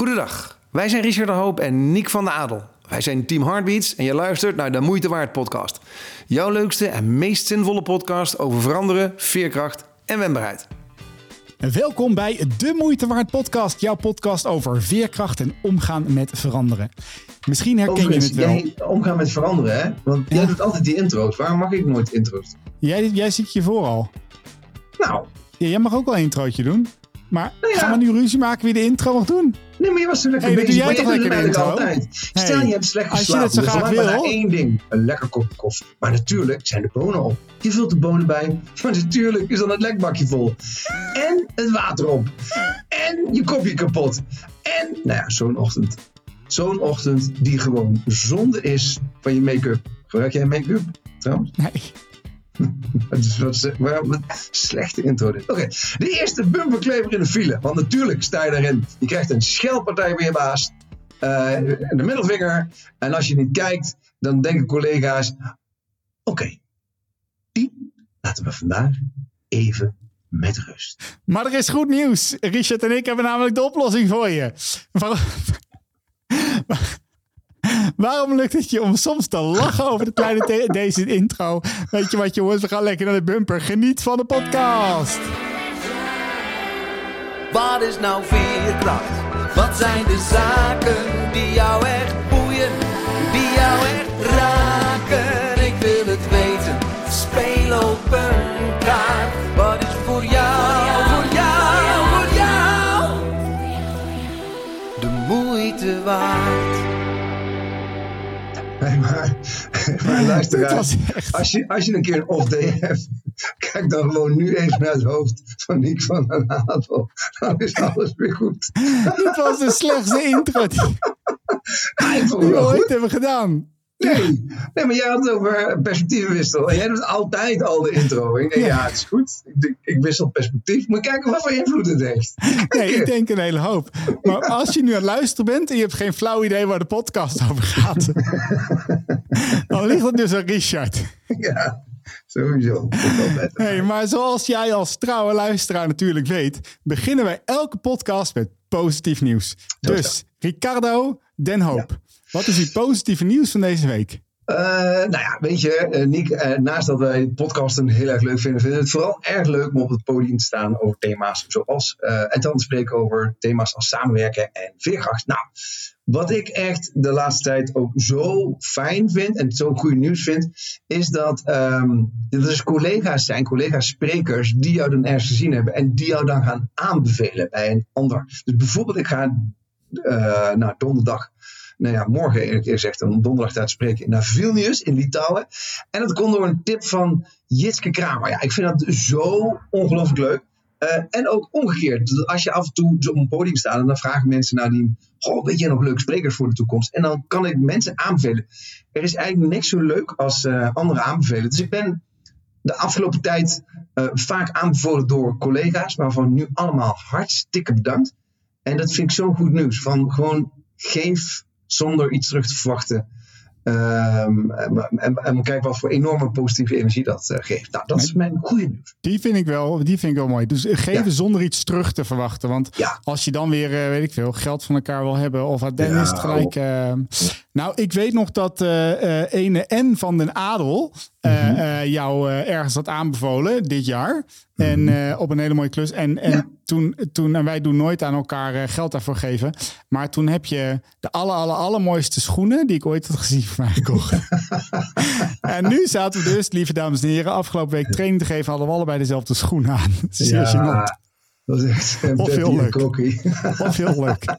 Goedendag, wij zijn Richard de Hoop en Nick van de Adel. Wij zijn Team Heartbeats en je luistert naar de Moeite Waard podcast. Jouw leukste en meest zinvolle podcast over veranderen, veerkracht en wendbaarheid. Welkom bij de Moeite Waard podcast, jouw podcast over veerkracht en omgaan met veranderen. Misschien herken je het wel. Jij omgaan met veranderen, hè? Want jij doet altijd die intro's. Waarom mag ik nooit intro's? Jij, jij ziet je vooral. Nou, Ja, jij mag ook wel een introotje doen. Maar Nou ja. gaan we nu ruzie maken wie de intro mag doen? Nee, maar je was zo lekker Hey, bezig. doe jij maar toch lekker intro? altijd. Stel, je hebt slecht als je geslapen. dat zo dus graag maar wil. naar één ding. Een lekker kopje koffie. Maar natuurlijk zijn de bonen op. Je vult de bonen bij. Maar natuurlijk is dan het lekbakje vol. En het water op. En je kopje kapot. En, nou ja, zo'n ochtend. Zo'n ochtend die gewoon zonde is van je make-up. Gebruik jij make-up trouwens? Nee. Het is wat, wat slechte intro dit. Oké, de eerste bumperklever in de file. Want natuurlijk sta je daarin. Je krijgt een schelpartij bij je baas. eh, de middelvinger. En als je niet kijkt, dan denken collega's... Oké, die laten we vandaag even met rust. Maar er is goed nieuws. Richard en ik hebben namelijk de oplossing voor je. Waarom lukt het je om soms te lachen over de kleine deze intro? Weet je wat jongens, we gaan lekker naar de bumper. Geniet van de podcast. Wat is nou veerkracht? Wat zijn de zaken die jou echt boeien? Die jou echt raken? Ik wil het weten. Speel op een kaart. Wat is voor jou, voor jou, voor jou? De moeite waard. Nee, maar, maar luister uit. Als je, als je een keer een off-day hebt, kijk dan gewoon nu even naar het hoofd van Nick van den Adel. Dan is alles weer goed. Dit was de slechtste intro die die we ooit hebben gedaan. Nee. nee, maar jij had het over perspectiefwissel. En jij doet altijd al de intro. Ik denk, ja, het is goed. Ik, ik wissel perspectief. Moet je kijken wat voor invloed het heeft. Nee, ik denk een hele hoop. Maar als je nu aan het luisteren bent en je hebt geen flauw idee waar de podcast over gaat, dan ligt het dus aan Richard. Ja, sowieso. Hey, maar zoals jij als trouwe luisteraar natuurlijk weet, beginnen wij elke podcast met positief nieuws. Dus Ricardo Den Hoop, wat is het positieve nieuws van deze week? Eh, nou ja, weet je, eh, Nick, eh, naast dat wij podcasten heel erg leuk vinden, vinden we het vooral erg leuk om op het podium te staan over thema's zoals, en dan spreken over thema's als samenwerken en veerkracht. Nou, wat ik echt de laatste tijd ook zo fijn vind en zo goed nieuws vind, is dat ehm er dus collega's zijn, collega's sprekers, die jou dan ergens gezien hebben en die jou dan gaan aanbevelen bij een ander. Dus bijvoorbeeld, ik ga nou, donderdag nou ja, morgen eerlijk gezegd, een donderdag tijd spreken naar Vilnius in Litouwen. En dat kon door een tip van Jitske Kramer. Ja, ik vind dat zo ongelooflijk leuk. Eh, en ook omgekeerd. Als je af en toe op een podium staat en dan vragen mensen naar die. Goh, weet je nog leuke sprekers voor de toekomst? En dan kan ik mensen aanbevelen. Er is eigenlijk niks zo leuk als eh anderen aanbevelen. Dus ik ben de afgelopen tijd eh, vaak aanbevolen door collega's, waarvan nu allemaal hartstikke bedankt. En dat vind ik zo goed nieuws. Van gewoon geef zonder iets terug te verwachten. Ehm, en, en, kijk wat voor enorme positieve energie dat eh, geeft. Nou, dat is mijn goede nieuws. Die vind ik wel, die vind ik wel mooi. Dus geven Ja. zonder iets terug te verwachten. Want Ja. als je dan weer, eh, weet ik veel, geld van elkaar wil hebben. Of dan Ja. is het gelijk. eh, nou, ik weet nog dat eh, ene N van den Adel eh, Mhm. jou ergens had aanbevolen dit jaar. En eh, op een hele mooie klus. En, en Mhm. Ja. toen, toen, en wij doen nooit aan elkaar geld daarvoor geven. Maar toen heb je de aller, aller, allermooiste schoenen die ik ooit had gezien van mij gekocht. en nu zaten we dus, lieve dames en heren, afgelopen week training te geven. Hadden we allebei dezelfde schoenen aan. Zeer gênant. Dat is echt een. Kokkie. Of heel leuk.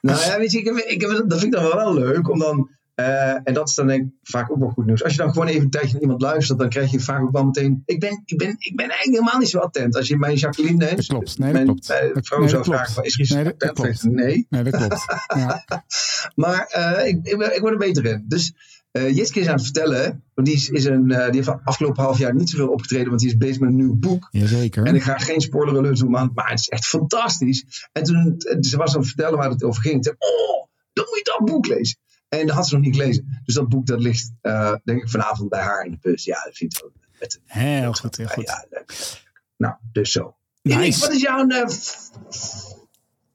Nou ja, weet je, ik heb, ik heb, dat vind ik dan wel leuk om dan. eh, en dat is dan denk ik vaak ook wel goed nieuws. Als je dan gewoon even een tijdje naar iemand luistert, dan krijg je vaak ook wel meteen. Ik ben, ik ben, ik ben eigenlijk helemaal niet zo attent. Als je mijn Jacqueline neemt. Dat klopt. Nee, mijn, klopt. eh, vrouw nee, zou vragen: van, is er iets Nee, dat- attent? klopt. Nee. Nee, dat klopt. Ja. Maar eh, ik, ik, ik word er beter in. Dus eh Jitske is aan het vertellen. Want die, is, is een, eh, die heeft afgelopen half jaar niet zoveel opgetreden. Want die is bezig met een nieuw boek. Jazeker. En ik ga geen spoiler alert doen, man, maar het is echt fantastisch. En toen eh, ze was aan het vertellen waar het over ging. Zei, oh, dan moet je dat boek lezen. En dat had ze nog niet gelezen. Dus dat boek dat ligt, denk ik, vanavond bij haar in de bus. Ja, dat vind ik ook. Met, Heel goed, heel goed. Ja, leuk, leuk. Nou, dus zo. Nice. Wat is jouw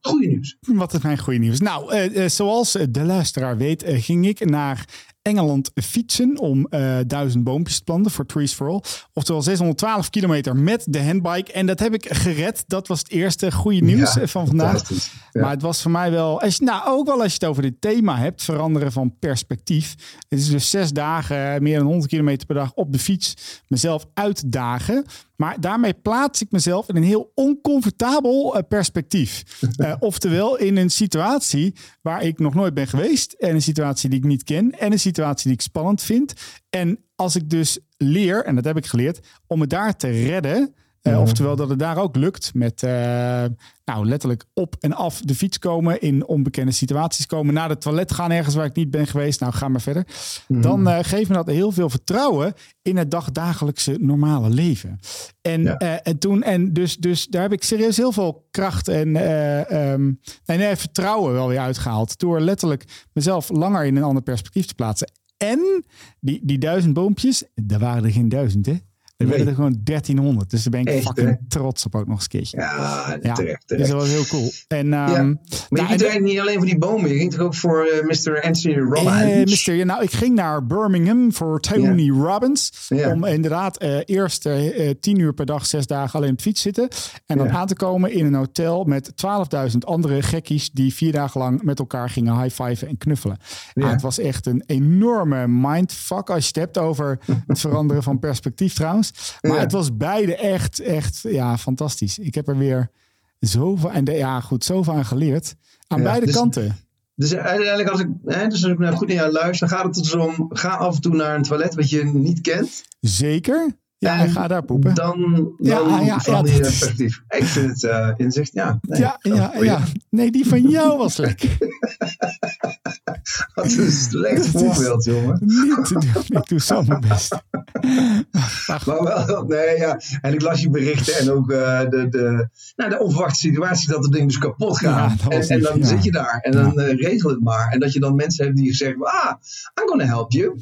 goede nieuws? Wat is mijn goede nieuws? Nou, zoals de luisteraar weet, ging ik naar Engeland fietsen om uh, duizend boompjes te planten voor Trees for All. Oftewel 612 kilometer met de handbike. En dat heb ik gered. Dat was het eerste goede nieuws Ja, van vandaag. Ja. Maar het was voor mij wel, als je, nou ook wel als je het over dit thema hebt, veranderen van perspectief. Het is dus zes dagen, meer dan 100 kilometer per dag op de fiets, mezelf uitdagen. Maar daarmee plaats ik mezelf in een heel oncomfortabel eh, perspectief. Eh, oftewel in een situatie waar ik nog nooit ben geweest. En een situatie die ik niet ken. En een situatie die ik spannend vind. En als ik dus leer, en dat heb ik geleerd, om me daar te redden. Eh, Oftewel dat het daar ook lukt met eh, nou, letterlijk op en af de fiets komen, in onbekende situaties komen, naar het toilet gaan ergens waar ik niet ben geweest. Nou, ga maar verder. Dan eh, geeft me dat heel veel vertrouwen in het dagdagelijkse normale leven. En, Ja. en toen, en dus, dus daar heb ik serieus heel veel kracht en, ehm, en eh, vertrouwen wel weer uitgehaald. Door letterlijk mezelf langer in een ander perspectief te plaatsen. En die, die duizend boompjes, daar waren er geen duizend, hè? Er werden er gewoon 1300. Dus daar ben ik Echt, fucking hè? trots op ook nog eens een keertje. Ja, Ja, terecht. Dus dat was heel cool. En, Ja. ehm, Maar je nou, ging toch niet alleen voor die bomen, je ging toch ook voor eh, Mr. Anthony? Eh, mister, ja, nou, ik ging naar Birmingham voor Tony Robbins. Om inderdaad eh, eerst tien uur per dag, zes dagen alleen op de fiets zitten. En dan aan te komen in een hotel met 12.000 andere gekkies die vier dagen lang met elkaar gingen high-fiven en knuffelen. Ja. het was echt een enorme mindfuck als je het hebt over het veranderen van perspectief trouwens. Maar Ja. het was beide echt, echt ja, fantastisch. Ik heb er weer zoveel, en de, ja goed, zoveel aan geleerd. Aan Ja, beide dus- kanten. Dus uiteindelijk, als ik, hè, dus als ik nou goed naar jou luister, gaat het dus om, ga af en toe naar een toilet wat je niet kent. Zeker. Ja, En ga daar poepen. Dan, dan Ja, ah, ja, ja, is- perspectief. Ik vind het eh, inzicht, ja. Nee, ja, ja, ja. Nee, die van jou was lekker. Wat een slecht Dat is- voorbeeld, jongen. Niet te doen. Ik doe zo mijn best. Maar wel, nee, ja. En ik las je berichten en ook eh, de, de, nou, de onverwachte situatie dat het ding dus kapot Ja, gaat. was en, en dan ja. zit je daar en dan eh, regel het maar. En dat je dan mensen hebt die zeggen, ah, I'm gonna help you.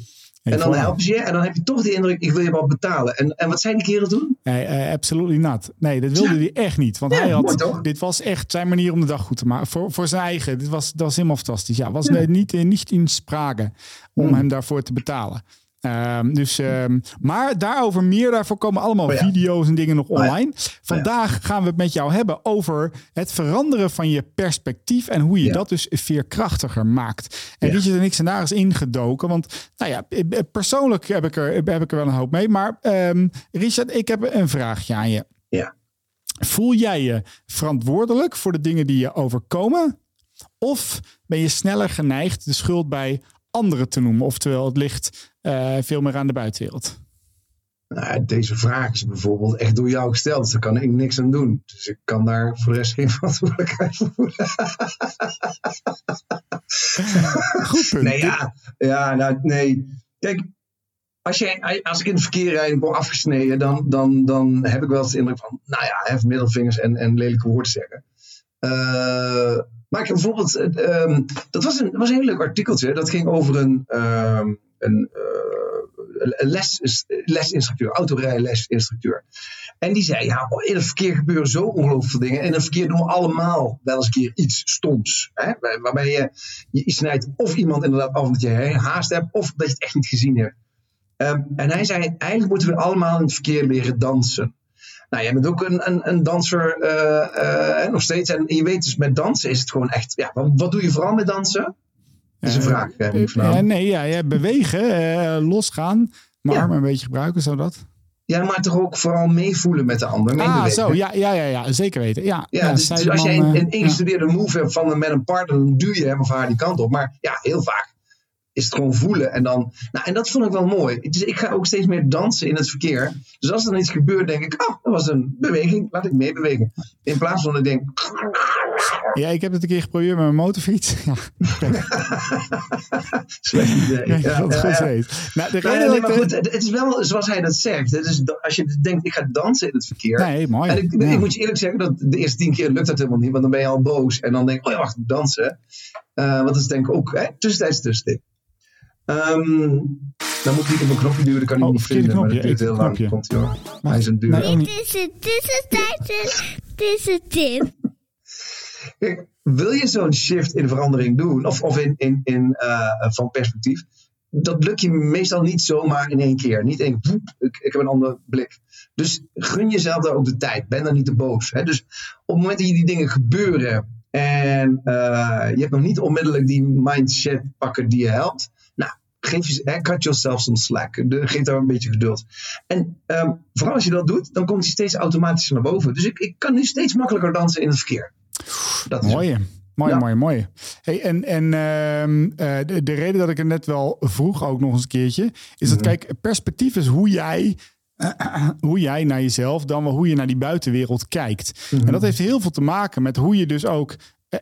En dan helpen ze je en dan heb je toch de indruk, ik wil je wel betalen. En, en wat zijn die kerel toen? Nee, eh, absolutely not. Nee, dat wilde hij echt niet. Want Ja, hij had, dit was echt zijn manier om de dag goed te maken. Voor, voor zijn eigen. Dit was, dat was helemaal fantastisch. Ja, was niet, eh, niet in sprake om Hmm. hem daarvoor te betalen. Ehm, dus, ehm, maar daarover meer, daarvoor komen allemaal Oh ja. video's en dingen nog ja. online. Vandaag gaan we het met jou hebben over het veranderen van je perspectief en hoe je Ja. dat dus veerkrachtiger maakt. En. Richard en ik zijn daar eens ingedoken, want nou ja, eh, eh, persoonlijk heb ik er, heb ik er wel een hoop mee. Maar ehm, Richard, ik heb een vraagje aan je. Ja. Voel jij je verantwoordelijk voor de dingen die je overkomen? Of ben je sneller geneigd de schuld bij anderen te noemen? Oftewel, het ligt eh, veel meer aan de buitenwereld. Nou, deze vraag is bijvoorbeeld echt door jou gesteld, dus daar kan ik niks aan doen. Dus ik kan daar voor de rest geen verantwoordelijkheid voor voelen. Goed punt. Nee, ja, ja nou, nee. Kijk, als, jij, als ik in het verkeer rijd en word afgesneden, dan, dan, dan heb ik wel eens de indruk van, nou ja, even middelvingers en, en lelijke woorden zeggen. Eh, maar bijvoorbeeld, eh, ehm, dat was een, was een heel leuk artikeltje, dat ging over een, ehm, eh, een les, lesinstructeur, autorijlesinstructeur. En die zei, ja, in het verkeer gebeuren zo ongelooflijk veel dingen. En in het verkeer doen we allemaal wel eens een keer iets stoms. Hè? Waar- Waarbij je, je snijdt of iemand inderdaad af omdat je haast hebt, of dat je het echt niet gezien hebt. Ehm, en hij zei, eigenlijk moeten we allemaal in het verkeer leren dansen. Nou, jij bent ook een, een, een danser eh, eh, nog steeds. En je weet dus, met dansen is het gewoon echt... Ja, wat, wat doe je vooral met dansen? Dat is een vraag. eh, Dalen. nee, ja, ja, bewegen, eh, losgaan, mijn Ja. armen een beetje gebruiken, zodat. Ja, maar toch ook vooral meevoelen met de ander. Ah, zo, ja, ja, ja, ja, zeker weten. Ja, Ja, dus, dus als man, jij een, een ingestudeerde move hebt van, met een partner, dan duw je hem of haar die kant op. Maar ja, heel vaak is het gewoon voelen. En, dan, nou, en dat vond ik wel mooi. Dus ik ga ook steeds meer dansen in het verkeer. Dus als er dan iets gebeurt, denk ik, oh, dat was een beweging, laat ik meebewegen. In plaats van dat ik denk, ja, ik heb het een keer geprobeerd met mijn motorfiets. Ja, slecht idee. ja, Ja, goed ja. weet. Nou, de reden nee, dat maar goed, het, is wel zoals hij dat zegt. Dus als je denkt, ik ga dansen in het verkeer. Nee, mooi. En ik, ik moet je eerlijk zeggen, dat de eerste tien keer lukt dat helemaal niet. Want dan ben je al boos. En dan denk ik, oh ja, wacht, dansen. Eh, want dat is denk ik ook hè, tussentijds tussending. Ehm dan moet ik op een knopje duwen, dan kan ik Oh, niet vinden. Maar dat duurt heel lang. knopje. Komt hoor. Hij is een duur. Dit is het. Dit is het tip. Kijk, wil je zo'n shift in verandering doen, of, of in, in, in, uh, van perspectief, dat lukt je meestal niet zomaar in één keer. Niet één, woep, ik, ik heb een andere blik. Dus gun jezelf daar ook de tijd. Ben dan niet te boos. Hè? Dus op het moment dat je die dingen gebeuren en uh, je hebt nog niet onmiddellijk die mindset pakken die je helpt, geef je, cut yourself some slack. De, geef daar een beetje geduld. En um, vooral als je dat doet, dan komt hij steeds automatischer naar boven. Dus ik, ik kan nu steeds makkelijker dansen in het verkeer. Dat is mooi. Mooi, ja. mooi, mooi. Hey, en en uh, de, de, reden dat ik het net wel vroeg, ook nog eens een keertje, is dat, kijk, perspectief is hoe jij, hoe jij naar jezelf, dan wel hoe je naar die buitenwereld kijkt. Mm -hmm. En dat heeft heel veel te maken met hoe je dus ook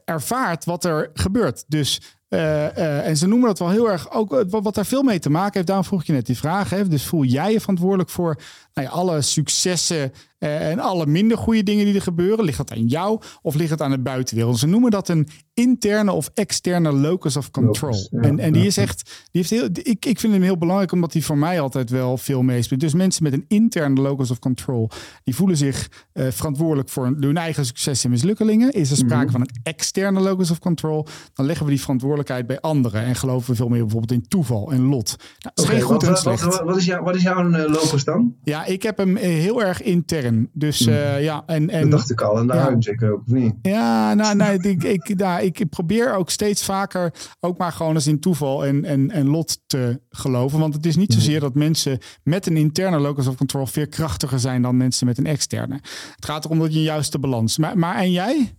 ervaart wat er gebeurt. Dus uh, uh, en ze noemen dat wel heel erg, ook wat, wat daar veel mee te maken heeft. Daarom vroeg je net die vraag. Dus voel jij je verantwoordelijk voor nou ja, alle successen en alle minder goede dingen die er gebeuren? Ligt dat aan jou of ligt het aan de buitenwereld? Ze noemen dat een interne of externe locus of control. Locus, ja, en, en die is echt, die heeft heel, ik, ik vind hem heel belangrijk omdat die voor mij altijd wel veel meespeelt. Dus mensen met een interne locus of control, die voelen zich uh, verantwoordelijk voor hun eigen succes en mislukkelingen. Is er sprake mm -hmm. van een externe locus of control, dan leggen we die verantwoordelijkheid bij anderen en geloven we veel meer bijvoorbeeld in toeval en lot. Nou, okay, geen goed wat, en slecht. Wat, wat, is jou, wat is jouw uh, locus dan? Ja, ik heb hem heel erg intern. Dus mm. uh, ja, en, en. Dat dacht ik al, en daar ja. ik ook, of niet? Ja, nou, nee, ik, ik, nou, ik probeer ook steeds vaker ook maar gewoon eens in toeval en, en, en lot te geloven. Want het is niet zozeer dat mensen met een interne locus of control veel krachtiger zijn dan mensen met een externe. Het gaat erom dat je een juiste balans. Maar, maar en jij?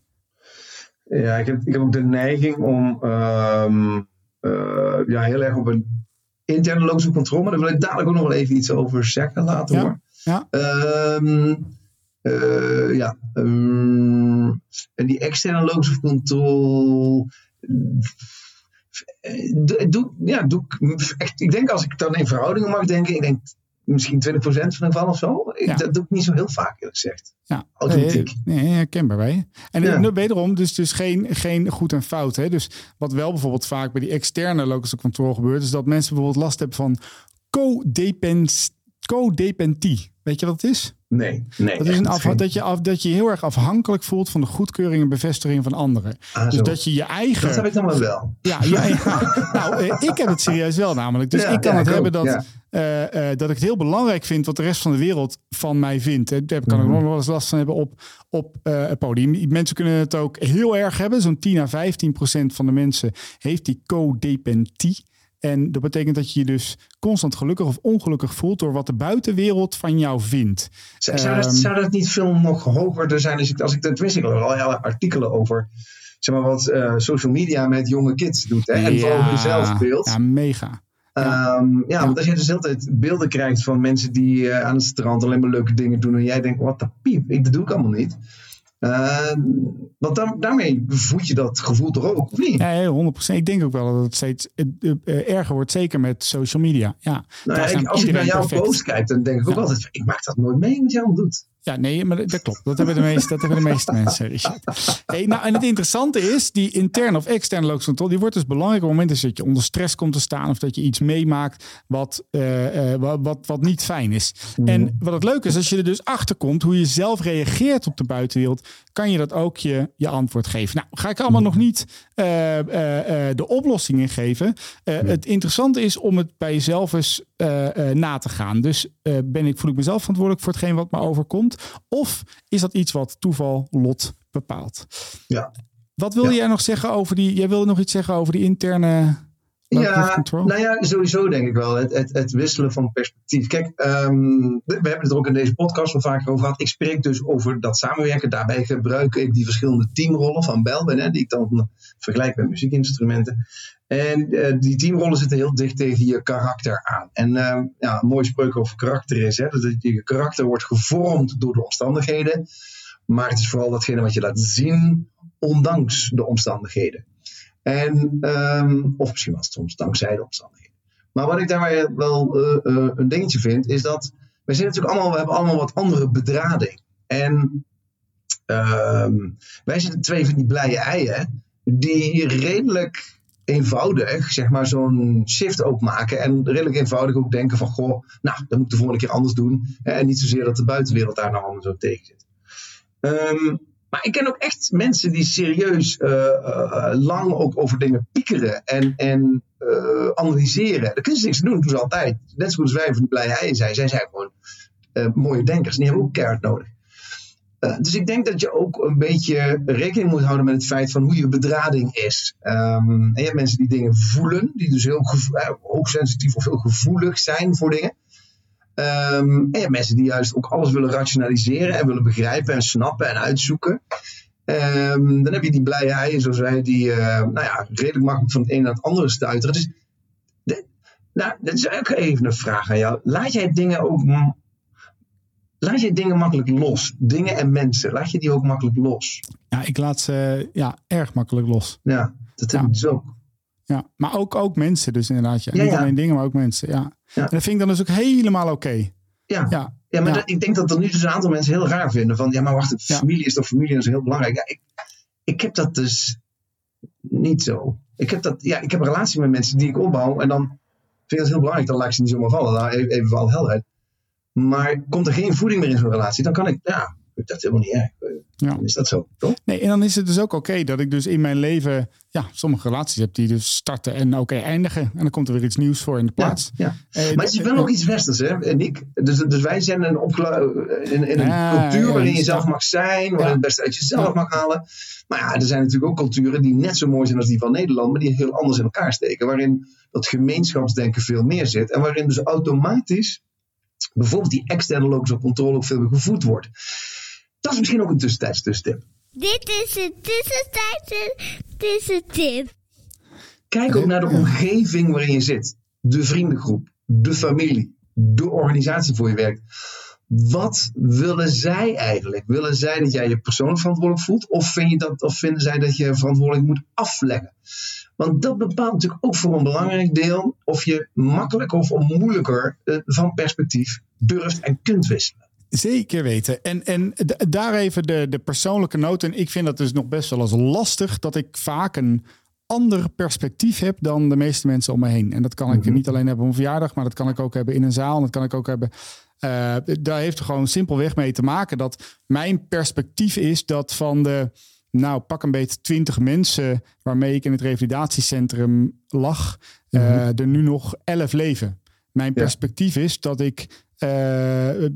Ja, ik heb, ik heb ook de neiging om um, uh, ja, heel erg op een interne locus of control. Maar daar wil ik dadelijk ook nog wel even iets over zeggen later ja. hoor. Ja. Um, uh, ja. Um, en die externe locus of control. Doe, ja, doe, echt, ik denk als ik dan in verhoudingen mag denken, ik denk misschien 20% van geval of zo. Ja. Dat doe ik niet zo heel vaak, eerlijk gezegd. Ja, Authentiek. nee, nee, herkenbaar bij. En Ja. wederom, dus, dus geen, geen goed en fout. Hè? Dus wat wel bijvoorbeeld vaak bij die externe locus of control gebeurt, is dat mensen bijvoorbeeld last hebben van codependentie. Weet je wat het is? Nee, nee. Dat is een dat, je af, dat je heel erg afhankelijk voelt van de goedkeuring en bevestiging van anderen. Ah, dus dat je je eigen. Dat heb ik dan wel wel. Ja, ja, ja. nou, eh, ik heb het serieus wel namelijk. Dus Ja, ik kan het hebben ook, dat, eh, eh, dat ik het heel belangrijk vind wat de rest van de wereld van mij vindt. Daar kan ik Mhm. nog wel eens last van hebben op, op het podium. Mensen kunnen het ook heel erg hebben. Zo'n 10 à 15 procent van de mensen heeft die codependentie. En dat betekent dat je je dus constant gelukkig of ongelukkig voelt door wat de buitenwereld van jou vindt. Zou, dat, Ehm, zou dat niet veel nog hoger zijn als ik, als ik tenminste, ik al hele artikelen over zeg maar, wat eh, social media met jonge kids doet. Hè? En vooral je zelfbeeld. Ja, mega. Ja. Um, ja, want als je dus de hele tijd beelden krijgt van mensen die uh, aan het strand alleen maar leuke dingen doen en jij denkt, wat de piep, ik, dat doe ik allemaal niet. Uh, want daarmee voed je dat gevoel toch ook, of niet? Ja, 100%. Ik denk ook wel dat het steeds uh, erger wordt, zeker met social media. Ja, nou, ja, ik, als ik naar jouw post kijk, dan denk ik ook ja. altijd, ik maak dat nooit mee wat jij allemaal doet. Ja, nee, maar dat klopt. Dat hebben de meeste, dat hebben de meeste mensen, Richard. Hey, nou, en het interessante is, die interne of externe locus control, die wordt dus belangrijk op het moment dat je onder stress komt te staan of dat je iets meemaakt wat, uh, uh, wat, wat, wat niet fijn is. Mm. En wat het leuke is, als je er dus achter komt hoe je zelf reageert op de buitenwereld, kan je dat ook je, je antwoord geven. Nou, ga ik allemaal nog niet uh, de oplossingen geven. Het interessante is om het bij jezelf eens na te gaan. Dus ben ik, voel ik mezelf verantwoordelijk voor hetgeen wat me overkomt? Of is dat iets wat toeval, lot bepaalt? Ja. Wat wil ja. jij nog zeggen over die? Jij wilde nog iets zeggen over die interne. Ja, nou ja, sowieso denk ik wel. Het, het, het wisselen van perspectief. Kijk, um, we hebben het er ook in deze podcast wel vaker over gehad. Ik spreek dus over dat samenwerken. Daarbij gebruik ik die verschillende teamrollen van Belben, hè, die ik dan vergelijk met muziekinstrumenten. En uh, die teamrollen zitten heel dicht tegen je karakter aan. En uh, ja, een mooi spreuk over karakter is hè, dat je karakter wordt gevormd door de omstandigheden. Maar het is vooral datgene wat je laat zien, ondanks de omstandigheden. En, um, of misschien was het soms dankzij de omstandigheden. Maar wat ik daarbij wel uh, uh, een dingetje vind, is dat wij zijn natuurlijk allemaal, we hebben allemaal wat andere bedrading. En um, wij zijn twee van die blije eieren, die redelijk eenvoudig, zeg maar, zo'n shift ook maken. En redelijk eenvoudig ook denken van, goh, nou, dat moet ik de volgende keer anders doen. En niet zozeer dat de buitenwereld daar nou allemaal zo tegen zit. Um, Maar ik ken ook echt mensen die serieus uh, uh, lang ook over dingen piekeren en, en uh, analyseren. Daar kunnen ze niks doen, doen ze altijd. Net zoals wij van die blije ei zijn. Zij zijn gewoon mooie denkers. En die hebben ook keihard nodig. dus ik denk dat je ook een beetje rekening moet houden met het feit van hoe je bedrading is. En je hebt mensen die dingen voelen, die dus heel hoogsensitief of heel gevoelig zijn voor dingen. Um, en je hebt mensen die juist ook alles willen rationaliseren en willen begrijpen en snappen en uitzoeken. Um, dan heb je die blije eieren, zoals wij, die uh, nou ja, redelijk makkelijk van het een naar het andere stuiteren. Dus, nou, dat is ook even een vraag aan jou. Laat jij dingen ook. Laat je dingen makkelijk los? Dingen en mensen, laat je die ook makkelijk los? Ja, ik laat ze ja, erg makkelijk los. Ja, dat heb ja. ik dus ook. Ja, maar ook, ook mensen dus inderdaad. Ja. ja Niet ja. alleen dingen, maar ook mensen. Ja. En dat vind ik dan dus ook helemaal oké. Okay. Ja. ja. Ja, maar dat, ik denk dat er nu dus een aantal mensen heel raar vinden. Van ja, maar wacht, familie is toch familie, dat is heel belangrijk. Ja, ik, ik heb dat dus niet zo. Ik heb, dat, ja, ik heb een relatie met mensen die ik opbouw. En dan vind ik dat heel belangrijk. Dan laat ik ze niet zomaar vallen. Daar even, even voor helderheid. Maar komt er geen voeding meer in zo'n relatie, dan kan ik, ja, ik dat helemaal niet erg. Ja. Is dat zo, toch? Nee, en dan is het dus ook oké dat ik dus in mijn leven ja, sommige relaties heb die dus starten en oké eindigen. En dan komt er weer iets nieuws voor in de plaats. Ja, ja. maar het is wel ook iets westers, hè, Nick? Dus, dus wij zijn een in, in een cultuur waarin je zelf mag zijn, waarin je het beste uit jezelf mag halen. Maar ja, er zijn natuurlijk ook culturen die net zo mooi zijn als die van Nederland, maar die heel anders in elkaar steken. Waarin dat gemeenschapsdenken veel meer zit. En waarin dus automatisch bijvoorbeeld die externe logische controle ook veel meer gevoed wordt. Dat is misschien ook een tussentijds tussentip. Dit is een tussentijds tussentip. Kijk ook naar de omgeving waarin je zit. De vriendengroep, de familie, de organisatie voor je werkt. Wat willen zij eigenlijk? Willen zij dat jij je persoonlijk verantwoordelijk voelt? Of, vind je dat, of vinden zij dat je verantwoordelijk moet afleggen? Want dat bepaalt natuurlijk ook voor een belangrijk deel of je makkelijker of moeilijker eh, van perspectief durft en kunt wisselen. Zeker weten. En, en daar even de, de persoonlijke noot. En ik vind dat dus nog best wel eens lastig dat ik vaak een ander perspectief heb dan de meeste mensen om me heen. En dat kan ik mhm. niet alleen hebben op een verjaardag, maar dat kan ik ook hebben in een zaal. En dat kan ik ook hebben. Uh, daar heeft er gewoon simpelweg mee te maken dat mijn perspectief is dat van de, nou pak een beetje twintig mensen waarmee ik in het revalidatiecentrum lag, uh, er nu nog elf leven. Mijn perspectief is dat ik uh,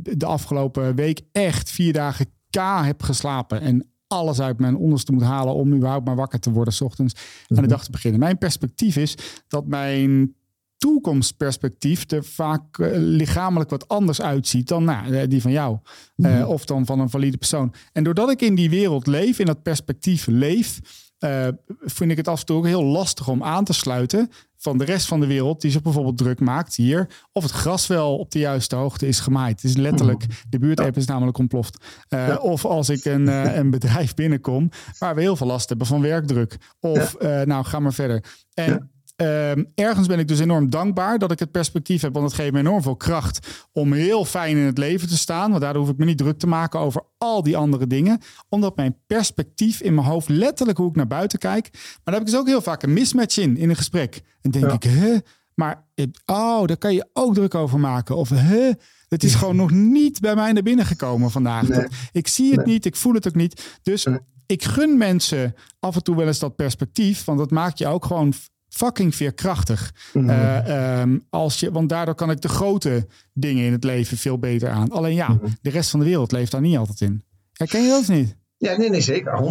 de afgelopen week echt vier dagen K heb geslapen. En alles uit mijn onderste moet halen om überhaupt maar wakker te worden s ochtends mm aan de mhm. dag te beginnen. Mijn perspectief is dat mijn toekomstperspectief er vaak uh, lichamelijk wat anders uitziet dan nou, eh, die van jou. Uh, of dan van een valide persoon. En doordat ik in die wereld leef, in dat perspectief leef, uh, vind ik het af en toe ook heel lastig om aan te sluiten van de rest van de wereld die zich bijvoorbeeld druk maakt hier. Of het gras wel op de juiste hoogte is gemaaid. Het is letterlijk, mhm. de buurtapp is namelijk ontploft. Uh, Of als ik een, uh, een bedrijf binnenkom waar we heel veel last hebben van werkdruk. Of ja. nou, ga maar verder. En Ehm, ergens ben ik dus enorm dankbaar dat ik het perspectief heb. Want het geeft me enorm veel kracht om heel fijn in het leven te staan. Want daardoor hoef ik me niet druk te maken over al die andere dingen. Omdat mijn perspectief in mijn hoofd, letterlijk hoe ik naar buiten kijk. Maar daar heb ik dus ook heel vaak een mismatch in, in een gesprek. En denk ik, hè? Maar, oh, daar kan je ook druk over maken. Of, hè? Het is gewoon nog niet bij mij naar binnen gekomen vandaag. Nee. Ik zie het niet, ik voel het ook niet. Dus ik gun mensen af en toe wel eens dat perspectief. Want dat maakt je ook gewoon fucking veerkrachtig. Mm als je, want daardoor kan ik de grote dingen in het leven veel beter aan. Alleen ja, mhm. de rest van de wereld leeft daar niet altijd in. Herken je dat niet? Ja, nee, nee, zeker. 100%.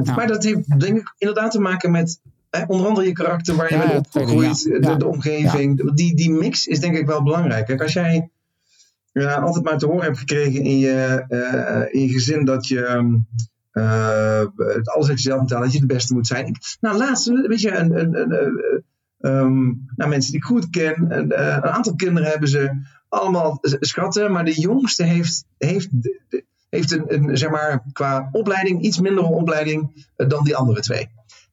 100%. Maar dat heeft denk ik inderdaad te maken met onder andere je karakter, waar je ja, bent opgegroeid, de, de, omgeving. Die, die mix is denk ik wel belangrijk. Kijk, als jij altijd maar te horen hebt gekregen in je, uh, in je gezin dat je... Ehm, uh, alles uit jezelf moet dat je de beste moet zijn. Nou, laatst, weet je, een, een, een, um, nou, mensen die ik goed ken, een, uh, een, aantal kinderen hebben ze allemaal schatten, maar de jongste heeft, heeft, heeft een, zeg maar, qua opleiding iets mindere opleiding dan die andere twee.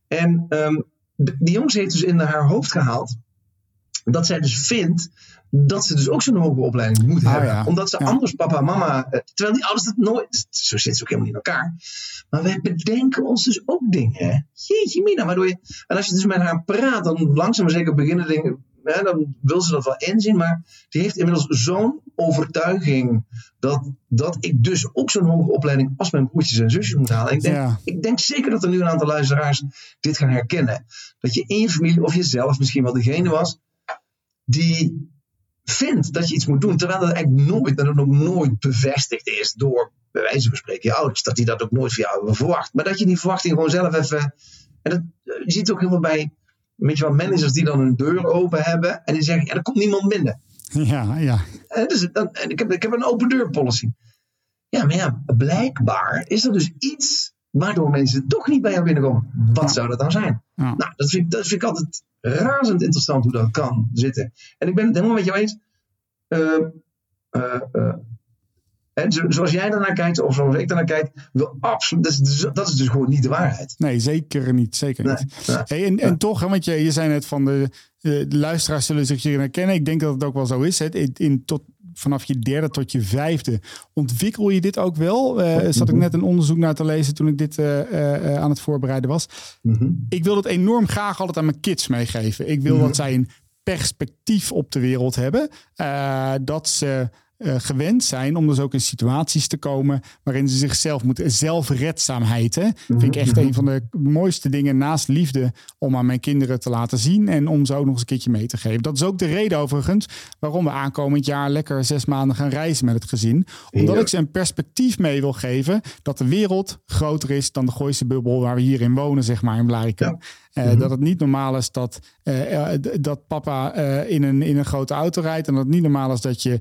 En um, die jongste heeft dus in haar hoofd gehaald dat zij dus vindt dat ze dus ook zo'n hoge opleiding moet ah, hebben. Omdat ze anders papa en mama. Eh, terwijl die ouders dat nooit. Zo zitten ze ook helemaal niet in elkaar. Maar wij bedenken ons dus ook dingen. Jeetje, Mina. Waardoor je, en als je dus met haar praat, dan langzaam maar zeker beginnen dingen. Hè, dan wil ze dat wel inzien. Maar die heeft inmiddels zo'n overtuiging dat, dat ik dus ook zo'n hoge opleiding als mijn broertjes en zusjes moet halen. En ik, denk, Ja. ik denk zeker dat er nu een aantal luisteraars dit gaan herkennen. Dat je in je familie of jezelf misschien wel degene was die vindt dat je iets moet doen, terwijl dat eigenlijk nooit, dat het ook nooit bevestigd is door, bij wijze van spreken, je ouders, dat die dat ook nooit van jou hebben verwacht. Maar dat je die verwachting gewoon zelf even, en dat, eh, je ziet het ook heel veel bij, weet je wel, managers die dan hun deur open hebben en die zeggen, ja, er komt niemand binnen. Ja, ja. En, dus, dan, en ik, heb, ik heb een open deur policy. Ja, maar ja, blijkbaar is er dus iets waardoor mensen toch niet bij jou binnenkomen. Wat zou dat dan zijn? Ja. Nou, dat vind, ik, dat vind ik altijd razend interessant hoe dat kan zitten. En ik ben het helemaal met jou eens. Eh, eh, eh, en zo- zoals jij daarnaar kijkt, of zoals ik daarnaar kijk, wil absoluut, dat, is, dus- dat is dus gewoon niet de waarheid. Nee, zeker niet. Zeker niet. Nee, nee. Hey, en, en toch, want je, je zei net van de, eh, de luisteraars zullen zich hierin herkennen. Ik denk dat het ook wel zo is. Hè. In, in tot, vanaf je derde tot je vijfde ontwikkel je dit ook wel. Eh zat ik net een onderzoek naar te lezen toen ik dit eh, eh, aan het voorbereiden was. Mhm. Ik wil dat enorm graag altijd aan mijn kids meegeven. Ik wil dat zij een perspectief op de wereld hebben. Dat ze eh, gewend zijn om dus ook in situaties te komen waarin ze zichzelf moeten. Zelfredzaamheid, hè? vind ik echt een van de mooiste dingen naast liefde om aan mijn kinderen te laten zien en om ze ook nog eens een keertje mee te geven. Dat is ook de reden overigens waarom we aankomend jaar lekker zes maanden gaan reizen met het gezin. Omdat Ja. ik ze een perspectief mee wil geven dat de wereld groter is dan de Gooise bubbel waar we hier in wonen, zeg maar, in Blarikum. Ja. Eh, Dat het niet normaal is dat, eh, eh, dat papa in, een, in een grote auto rijdt. En dat het niet normaal is dat je,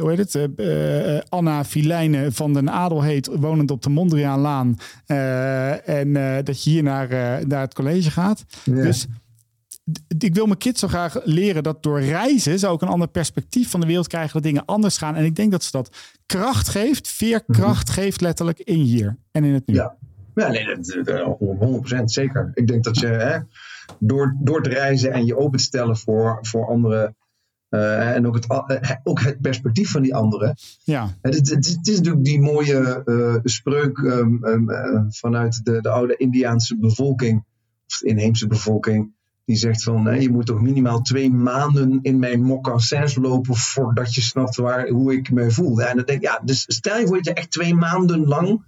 hoe heet het, Anna Filijne van den Adel heet, wonend op de Mondriaanlaan. en dat je hier naar, naar het college gaat. Dus ik wil mijn kids zo graag leren dat door reizen ze ook een ander perspectief van de wereld krijgen, dat dingen anders gaan. En ik denk dat ze dat kracht geeft, veerkracht geeft letterlijk in hier en in het nu. Ja. Ja, nee, dat, dat, 100% zeker. Ik denk dat je hè, door, door te reizen en je open te stellen voor, voor anderen. eh, en ook het, eh, ook het perspectief van die anderen. ja. Het, het, het, is natuurlijk die mooie eh, spreuk ehm, ehm, eh, vanuit de, de oude Indiaanse bevolking, of de inheemse bevolking. Die zegt van, hè, je moet toch minimaal twee maanden in mijn mocassins lopen voordat je snapt waar, hoe ik me voel. En dan denk ik, ja, dus stel je voor dat je echt twee maanden lang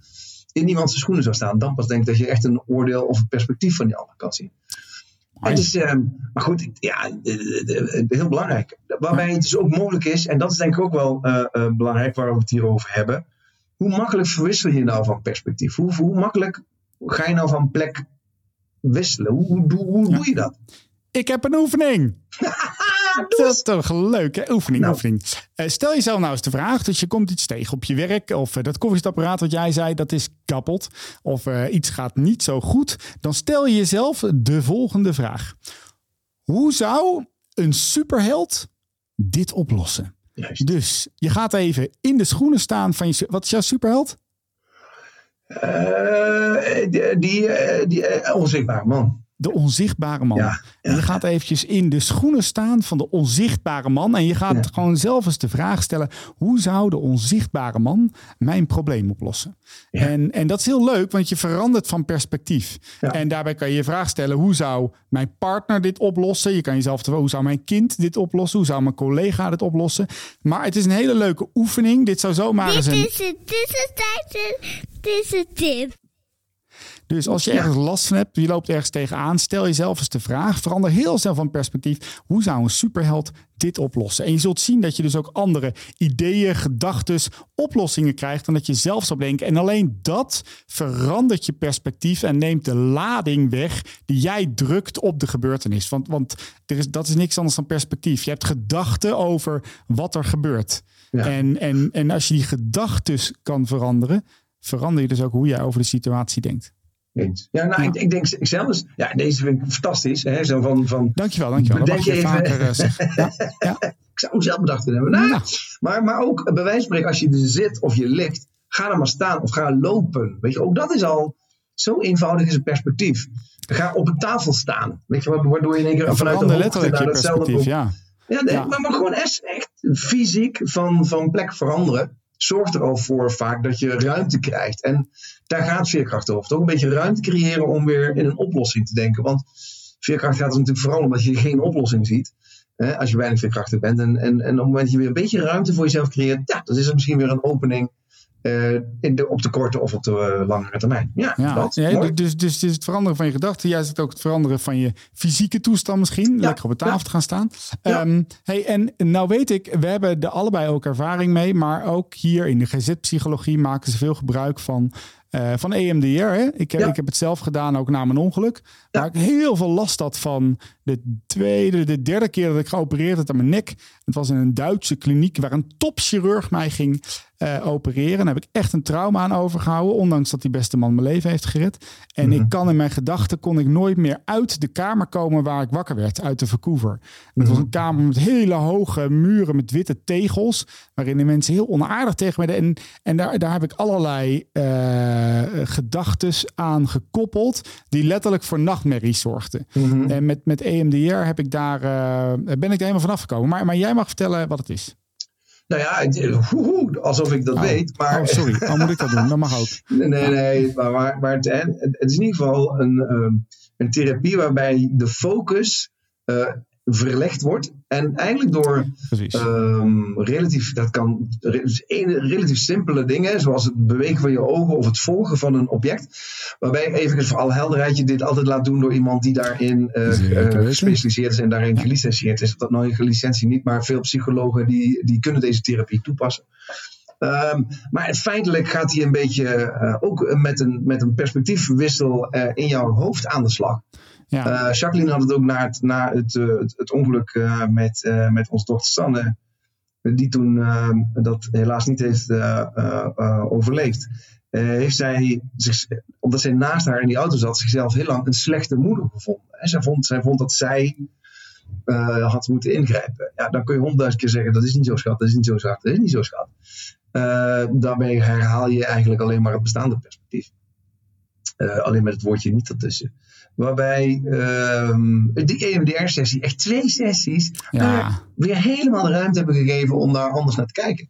in iemands schoenen zou staan. Dan pas denk ik dat je echt een oordeel of een perspectief van die ander kan zien. En dus, ehm, maar goed, ja, eh, eh, eh, heel belangrijk. Waarbij het dus ook mogelijk is, en dat is denk ik ook wel belangrijk waar we het hier over hebben. Hoe makkelijk verwissel je nou van perspectief? Hoe, hoe makkelijk ga je nou van plek wisselen? Hoe, hoe, hoe, hoe doe je dat? Ik heb een oefening. Dat is toch leuk, hè? Oefening, Nou. oefening. Eh, stel jezelf nou eens de vraag, dus je komt iets tegen op je werk... of eh, dat koffiezetapparaat wat jij zei, dat is kapot... of eh, iets gaat niet zo goed... dan stel je jezelf de volgende vraag. Hoe zou een superheld dit oplossen? Juist. Dus je gaat even in de schoenen staan van je... Wat is jouw superheld? Die die, die onzichtbare man. De onzichtbare man. Ja, En je gaat eventjes in de schoenen staan van de onzichtbare man. En je gaat Ja. gewoon zelf eens de vraag stellen. Hoe zou de onzichtbare man mijn probleem oplossen? Ja. En, en dat is heel leuk, want je verandert van perspectief. Ja. En daarbij kan je je vraag stellen. Hoe zou mijn partner dit oplossen? Je kan jezelf te hoe zou mijn kind dit oplossen? Hoe zou mijn collega dit oplossen? Maar het is een hele leuke oefening. Dit zou zomaar eens Dit een... is het, dit is tijd, dit is het tip. Dus als je ergens last van hebt, je loopt ergens tegenaan, stel jezelf eens de vraag, verander heel snel van perspectief. Hoe zou een superheld dit oplossen? En je zult zien dat je dus ook andere ideeën, gedachten, oplossingen krijgt dan dat je zelf zou denken. En alleen dat verandert je perspectief en neemt de lading weg die jij drukt op de gebeurtenis. Want, want er is, dat is niks anders dan perspectief. Je hebt gedachten over wat er gebeurt. Ja. En, en, en als je die gedachten kan veranderen, verander je dus ook hoe jij over de situatie denkt. Eens. Ja, nou, Ik, ik denk ik zelf eens, ja, deze vind ik fantastisch. Hè, zo van, van, Dankjewel, dankjewel. Bedenk je even- vaker eh. Ja, ja. ik zou hem zelf bedacht willen hebben. Nou, Ja. maar, maar ook bij wijze van spreken, als je er zit of je ligt, ga er maar staan of ga lopen. Weet je, ook dat is al zo eenvoudig is een perspectief. Ga op een tafel staan. Weet je, waardoor je in één keer vanuit de hoogte naar op- ja. Ja, Ja. Maar, maar gewoon echt, echt fysiek van, van plek veranderen. Zorgt er al voor vaak dat je ruimte krijgt. En daar gaat veerkracht over. Toch een beetje ruimte creëren om weer in een oplossing te denken. Want veerkracht gaat er natuurlijk vooral om dat je geen oplossing ziet. Hè, als je weinig veerkrachtig bent. En, en, en op het moment dat je weer een beetje ruimte voor jezelf creëert, ja, dan is er misschien weer een opening eh, in de, op de korte of op de eh, langere termijn. Ja, Ja, dat. ja, mooi. dus, dus het veranderen van je gedachten. Jij zegt ook het veranderen van je fysieke toestand misschien. Lekker op de tafel ja. te gaan staan. Ja. Ehm, hey, en nou weet ik, we hebben er allebei ook ervaring mee. Maar ook hier in de GZ-psychologie maken ze veel gebruik van, eh, van EMDR. Hè? Ik, Ja. ik heb het zelf gedaan, ook na mijn ongeluk. Ja. Waar ik heel veel last had van de tweede, de derde keer dat ik geopereerd had aan mijn nek. Het was in een Duitse kliniek waar een topchirurg mij ging eh, opereren. Daar heb ik echt een trauma aan overgehouden. Ondanks dat die beste man mijn leven heeft gered. En ik kan in mijn gedachten kon ik nooit meer uit de kamer komen waar ik wakker werd. Uit de Vancouver. Het was een kamer met hele hoge muren met witte tegels. Waarin de mensen heel onaardig tegen me deden. En, en daar, daar heb ik allerlei eh gedachten aan gekoppeld. Die letterlijk voor nachtmerries zorgden. En met, met EMDR heb ik daar, eh, ben ik er helemaal vanaf gekomen. Maar, maar jij mag vertellen wat het is. Nou ja, hoehoe, alsof ik dat Oh. weet. Maar Oh, sorry. Oh, moet ik dat doen? Dat mag ook. Nee, nee, nee. Maar, maar, maar het, het, het is in ieder geval een, ehm, een therapie waarbij de focus eh, verlegd wordt. En eigenlijk door ehm, relatief, dat kan dus relatief simpele dingen, zoals het bewegen van je ogen of het volgen van een object. Waarbij even voor alle helderheid je dit altijd laat doen door iemand die daarin eh, eh, gespecialiseerd is en daarin gelicentieerd is. Dat nou een licentie niet, maar veel psychologen die, die kunnen deze therapie toepassen. Ehm, maar feitelijk gaat hij een beetje eh, ook met een, met een perspectiefwissel in jouw hoofd aan de slag. Ja. Eh, Jacqueline had het ook na het, na het, eh, het, ongeluk eh, met, met onze dochter Sanne, die toen dat helaas niet heeft overleefd. heeft zij, omdat zij naast haar in die auto zat, zichzelf heel lang een slechte moeder gevonden. En zij vond, zij vond dat zij had moeten ingrijpen. Ja, dan kun je honderdduizend keer zeggen: dat is niet zo schat, dat is niet zo schat, dat is niet zo schat. Daarmee herhaal je eigenlijk alleen maar het bestaande perspectief. Alleen met het woordje niet ertussen. Waarbij ehm, die EMDR-sessie, echt twee sessies, Ja. daar weer helemaal de ruimte hebben gegeven om daar anders naar te kijken.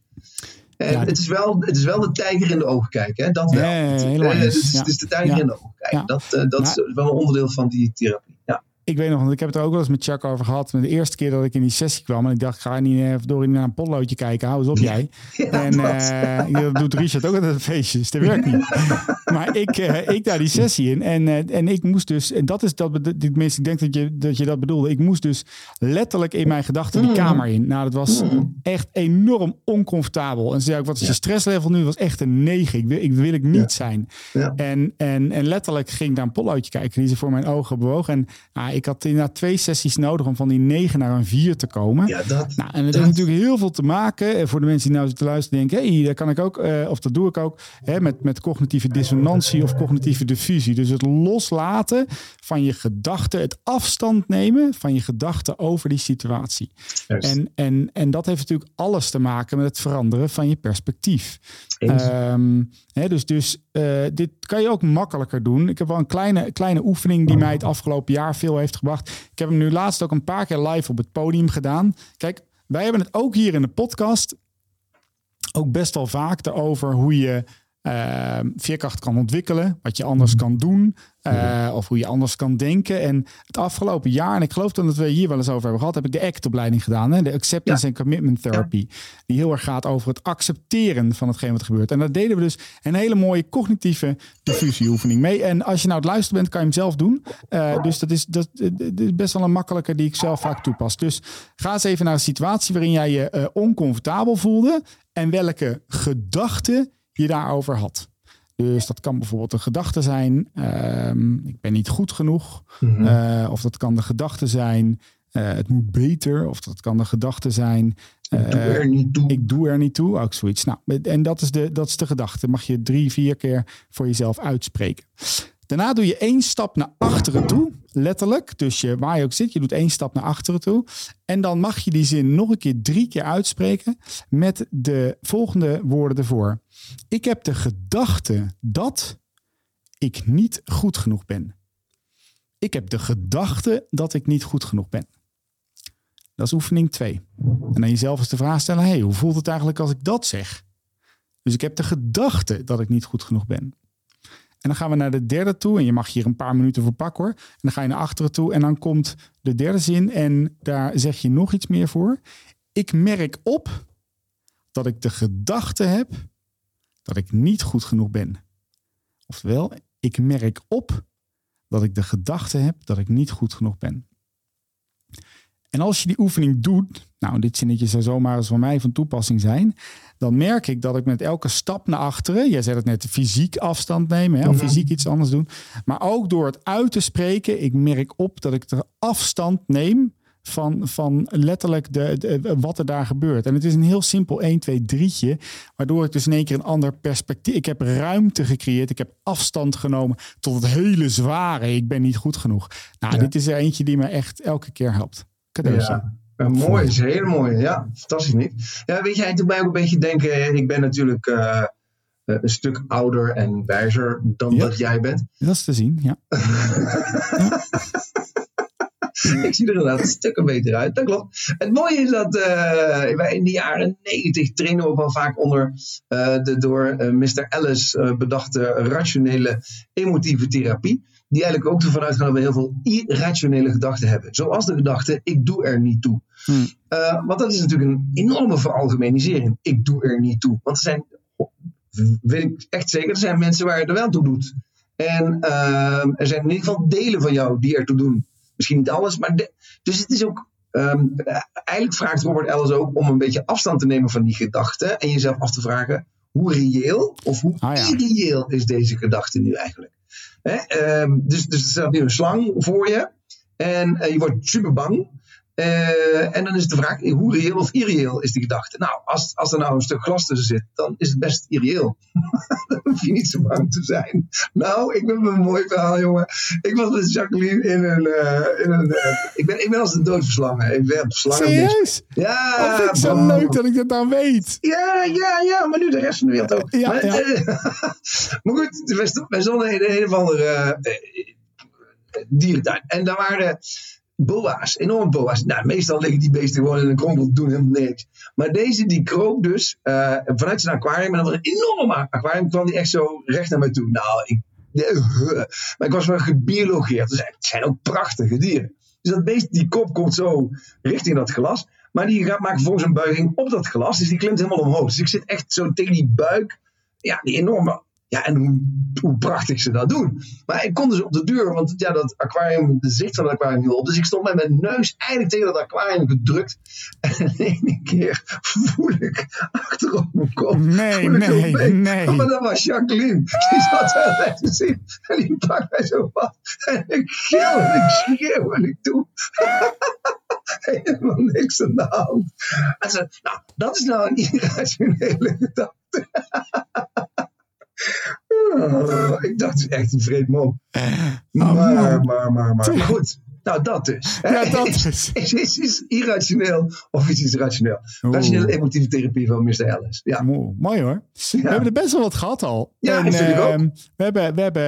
En Ja. het, is wel, het is wel de tijger in de ogen kijken, hè? dat wel. Het- eh, is, het is de tijger in de ogen kijken. Dat, eh, dat Maar- is wel een onderdeel van die therapie. Ja. Ik weet nog, want ik heb het er ook wel eens met Chuck over gehad. De eerste keer dat ik in die sessie kwam. En ik dacht, ga niet eh, door naar een potloodje kijken. Hou eens op jij. Ja, en dat. eh, dat doet Richard ook altijd een feestjes. Dat werkt niet. maar ik, eh, ik daar die sessie in. En, en ik moest dus, en dat is dat, tenminste, ik denk dat je, dat je dat bedoelde. Ik moest dus letterlijk in mijn gedachten die kamer in. Nou, dat was echt enorm oncomfortabel. En ze zei ook, wat is je stresslevel nu? Dat was echt een 9. Ik wil, ik wil ik niet zijn. En, en, en letterlijk ging ik naar een potloodje kijken. Die ze voor mijn ogen bewoog. En ah, ik had inderdaad twee sessies nodig om van die 9 naar een 4 te komen. ja, dat. Nou, en het dat- heeft natuurlijk heel veel te maken eh, voor de mensen die nou zitten luisteren denken, hey, dat kan ik ook, eh, of dat doe ik ook, hè, met, met cognitieve dissonantie of cognitieve diffusie. Dus het loslaten van je gedachten, het afstand nemen van je gedachten over die situatie. Juist. En, en, en dat heeft natuurlijk alles te maken met het veranderen van je perspectief. Ehm, hè, dus dus eh, dit kan je ook makkelijker doen. Ik heb wel een kleine, kleine oefening die mij het afgelopen jaar veel heeft gebracht. Ik heb hem nu laatst ook een paar keer live op het podium gedaan. Kijk, wij hebben het ook hier in de podcast ook best wel vaak erover hoe je eh, veerkracht kan ontwikkelen, wat je anders kan doen, eh, of hoe je anders kan denken. En het afgelopen jaar, en ik geloof dat we hier wel eens over hebben gehad, heb ik de ACT-opleiding gedaan, hè? de Acceptance and Commitment Therapy, die heel erg gaat over het accepteren van hetgeen wat er gebeurt. En daar deden we dus een hele mooie cognitieve diffusieoefening mee. En als je nou het luisteren bent, kan je hem zelf doen. Eh, dus dat is, dat, dat is best wel een makkelijke die ik zelf vaak toepas. Dus ga eens even naar een situatie waarin jij je eh, oncomfortabel voelde en welke gedachten je daarover had. Dus dat kan bijvoorbeeld een gedachte zijn, ehm, ik ben niet goed genoeg. Eh, of dat kan de gedachte zijn, eh, het moet beter. Of dat kan de gedachte zijn, Doe eh, er niet toe. ik doe er niet toe. Ook zoiets. Nou, en dat is, de, dat is de gedachte. Mag je drie, vier keer voor jezelf uitspreken. Daarna doe je één stap naar achteren toe. Letterlijk. Dus je, waar je ook zit, je doet één stap naar achteren toe. En dan mag je die zin nog een keer drie keer uitspreken. Met de volgende woorden ervoor. Ik heb de gedachte dat ik niet goed genoeg ben. Ik heb de gedachte dat ik niet goed genoeg ben. Dat is oefening 2. En dan jezelf eens de vraag stellen: hey, hoe voelt het eigenlijk als ik dat zeg? Dus ik heb de gedachte dat ik niet goed genoeg ben. Dan gaan we naar de derde toe. En je mag hier een paar minuten voor pakken hoor. En dan ga je naar achteren toe. En dan komt de derde zin. En daar zeg je nog iets meer voor. Ik merk op dat ik de gedachte heb dat ik niet goed genoeg ben. Oftewel, ik merk op dat ik de gedachte heb dat ik niet goed genoeg ben. En als je die oefening doet, nou, dit zinnetje zou zomaar eens voor mij van toepassing zijn, dan merk ik dat ik met elke stap naar achteren, jij zei het net, fysiek afstand nemen, hè, of fysiek iets anders doen, maar ook door het uit te spreken, ik merk op dat ik de afstand neem van, van letterlijk de, de- wat er daar gebeurt. En het is een heel simpel 1, 2, 3'tje, waardoor ik dus in één keer een ander perspectief, ik heb ruimte gecreëerd, ik heb afstand genomen tot het hele zware, ik ben niet goed genoeg. Nou, Ja. dit is er eentje die me echt elke keer helpt. Cadeautje. Ja. Ja, mooi, is een hele mooie. Ja, fantastisch niet. Ja, weet je, hij doet mij ook een beetje denken. Ik ben natuurlijk eh, eh, een stuk ouder en wijzer dan Ja. dat jij bent. Dat is te zien, ja. Ik zie er inderdaad stukken beter uit. Dat klopt. Het mooie is dat eh, wij in de jaren 90 trainen we ook wel vaak onder eh, de door eh, Mr. Ellis eh, bedachte rationele emotieve therapie. Die eigenlijk ook ervan uitgaan dat we heel veel irrationele gedachten hebben. Zoals de gedachte, ik doe er niet toe. Hmm. Eh, want dat is natuurlijk een enorme veralgemenisering. Ik doe er niet toe. Want er zijn, weet ik echt zeker, er zijn mensen waar het er wel toe doet. En ehm, er zijn in ieder geval delen van jou die ertoe doen. Misschien niet alles, maar. de- dus het is ook. ehm, eh, eigenlijk vraagt Robert Ellis ook om een beetje afstand te nemen van die gedachten. En jezelf af te vragen: hoe reëel of hoe Ah, ja. irreëel is deze gedachte nu eigenlijk? Hè? ehm, dus, dus er staat nu een slang voor je. En eh, je wordt super bang. Eh, en dan is de vraag, hoe reëel of irreëel is die gedachte? Nou, als, als er nou een stuk glas tussen zit, dan is het best irreëel. dan hoef je niet zo bang te zijn. Nou, ik ben een mooi verhaal, jongen. Ik was met Jacqueline in een... eh, in een eh, ik, ben, ik ben als de dood verslangen. Ik ben op slangen. Serieus? Ja, Oh, vind ik zo leuk dat ik dat nou weet. Ja, ja, ja, maar nu de rest van de wereld ook. Ja, maar, ja. maar goed, wij sto- wij stonden in een of andere dierentuin. En daar waren boa's, enorme boa's. Nou, meestal liggen die beesten gewoon in een kronkel, doen helemaal niks. Maar deze die kroop dus eh, vanuit zijn aquarium. En dat was een enorme aquarium. kwam die echt zo recht naar mij toe. Nou, ik, maar ik was wel gebiologeerd. Dus het zijn ook prachtige dieren. Dus dat beest, die kop komt zo richting dat glas. Maar die gaat, maakt vervolgens een buiging op dat glas. Dus die klimt helemaal omhoog. Dus ik zit echt zo tegen die buik. Ja, die enorme. Ja, en hoe, hoe prachtig ze dat doen. Maar ik kon dus op de deur, want ja, dat aquarium, de zicht van het aquarium viel op. Dus ik stond met mijn neus eigenlijk tegen dat aquarium gedrukt. En in één keer voel ik achter op mijn kop. Nee, nee, nee. Maar dat was Jacqueline. Die zat daar net te zien. En die pakt mij zo vast. En ik gil en ik schreeuw en ik doe helemaal niks aan de hand. En ze, nou, dat is nou een irrationele gedachte. Oh, ik dacht, het is echt een vreed man. Maar, man. maar, maar, maar, maar goed. Nou, dat dus. Ja, dat is. dus. Is, is, is irrationeel of is iets rationeel? Rationele emotieve therapie van Mr. Ellis. Ja. Mooi, mooi hoor. We hebben er best wel wat gehad al. Ja, en, ook. ehm, we hebben, we hebben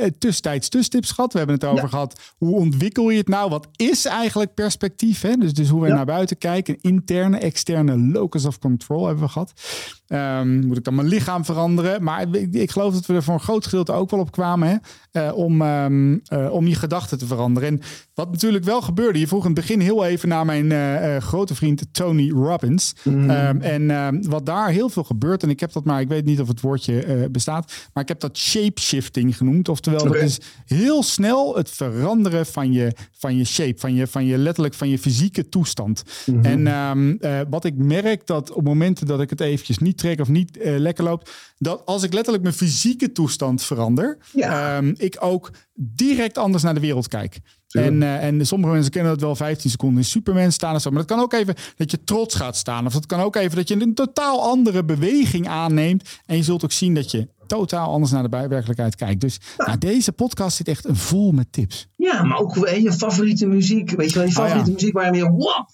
eh, tussentijds tussentips gehad. We hebben het over Ja. gehad. Hoe ontwikkel je het nou? Wat is eigenlijk perspectief? Hè? Dus, dus hoe we Ja. naar buiten kijken. Interne, externe locus of control hebben we gehad. Ehm, moet ik dan mijn lichaam veranderen? Maar ik, ik geloof dat we er voor een groot gedeelte ook wel op kwamen. Hè? Eh, om, ehm, eh, om je gedachten te veranderen. En wat natuurlijk wel gebeurde. Je vroeg in het begin heel even naar mijn eh, eh, grote vriend Tony Robbins. Mhm. Ehm, en ehm, wat daar heel veel gebeurt. En ik heb dat maar, ik weet niet of het woordje eh, bestaat. Maar ik heb dat shape-shifting genoemd. Oftewel, dat is heel snel het veranderen van je, van je shape. Van je, van je letterlijk van je fysieke toestand. Mhm. En ehm, eh, wat ik merk dat op momenten dat ik het eventjes niet trek of niet lekker loopt. Dat als ik letterlijk mijn fysieke toestand verander. Ja. ik ook direct anders naar de wereld kijk. En, eh, en sommige mensen kennen dat wel 15 seconden in Superman staan of zo. Maar dat kan ook even dat je trots gaat staan. Of dat kan ook even dat je een totaal andere beweging aanneemt. En je zult ook zien dat je totaal anders naar de werkelijkheid kijkt. Dus nou, deze podcast zit echt vol met tips. Ja, maar ook hè, je favoriete muziek. Weet je wel, je Oh, ja. favoriete muziek waar je meer wap.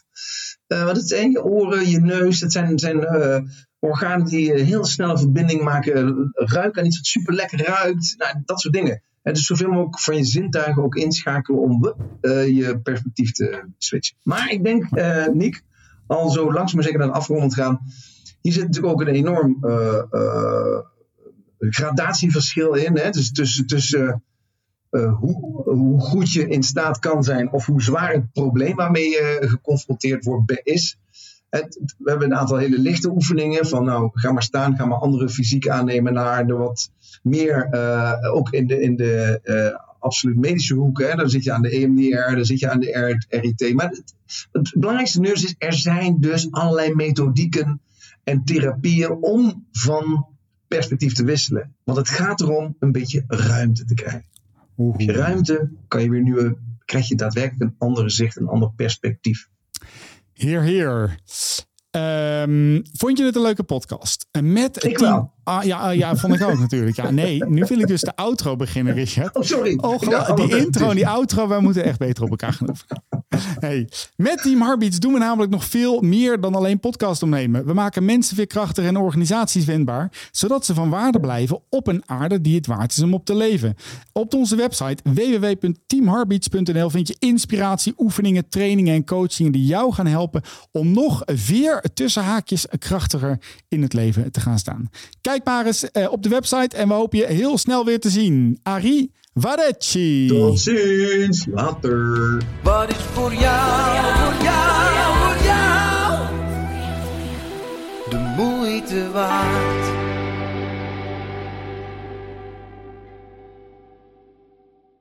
Eh het zijn je oren, je neus. Dat zijn, zijn eh, organen die heel snel een verbinding maken. Ruiken aan iets wat super lekker ruikt. Nou, dat soort dingen. En dus zoveel mogelijk van je zintuigen ook inschakelen om eh, je perspectief te switchen. Maar ik denk, eh Nick, al zo langzaam maar zeker naar de afrondend gaan. Hier zit natuurlijk ook een enorm eh, gradatieverschil in. Hè? Dus tussen, uh, hoe, hoe goed je in staat kan zijn of hoe zwaar het probleem waarmee je geconfronteerd wordt is. Het, we hebben een aantal hele lichte oefeningen van nou, ga maar staan, ga maar andere fysiek aannemen naar de wat meer, uh, ook in de, in de uh, absoluut medische hoek. Hè, dan zit je aan de EMDR, dan zit je aan de RIT. Maar het, het belangrijkste nu is, er zijn dus allerlei methodieken en therapieën om van perspectief te wisselen. Want het gaat erom een beetje ruimte te krijgen. Heb je ruimte, kan je weer nieuwe, krijg je daadwerkelijk een andere zicht, een ander perspectief. Heer, heer. Um, vond je het een leuke podcast? Met ik team... Ah, ja, ah, ja, vond ik ook natuurlijk. Ja, nee, nu wil ik dus de outro beginnen, Richard. Oh, sorry. Oh, die intro en die outro, wij moeten echt beter op elkaar gaan oefenen. Hey, met Team Heartbeats doen we namelijk nog veel meer dan alleen podcast opnemen. We maken mensen weer krachtig en organisaties wendbaar, zodat ze van waarde blijven op een aarde die het waard is om op te leven. Op onze website www.teamheartbeats.nl vind je inspiratie, oefeningen, trainingen en coachingen die jou gaan helpen om nog weer tussen haakjes krachtiger in het leven te gaan staan. Kijk maar eens uh, op de website en we hopen je heel snel weer te zien. Ari Varecci. Tot ziens, later. Wat is voor jou, voor jou, voor jou de moeite waard?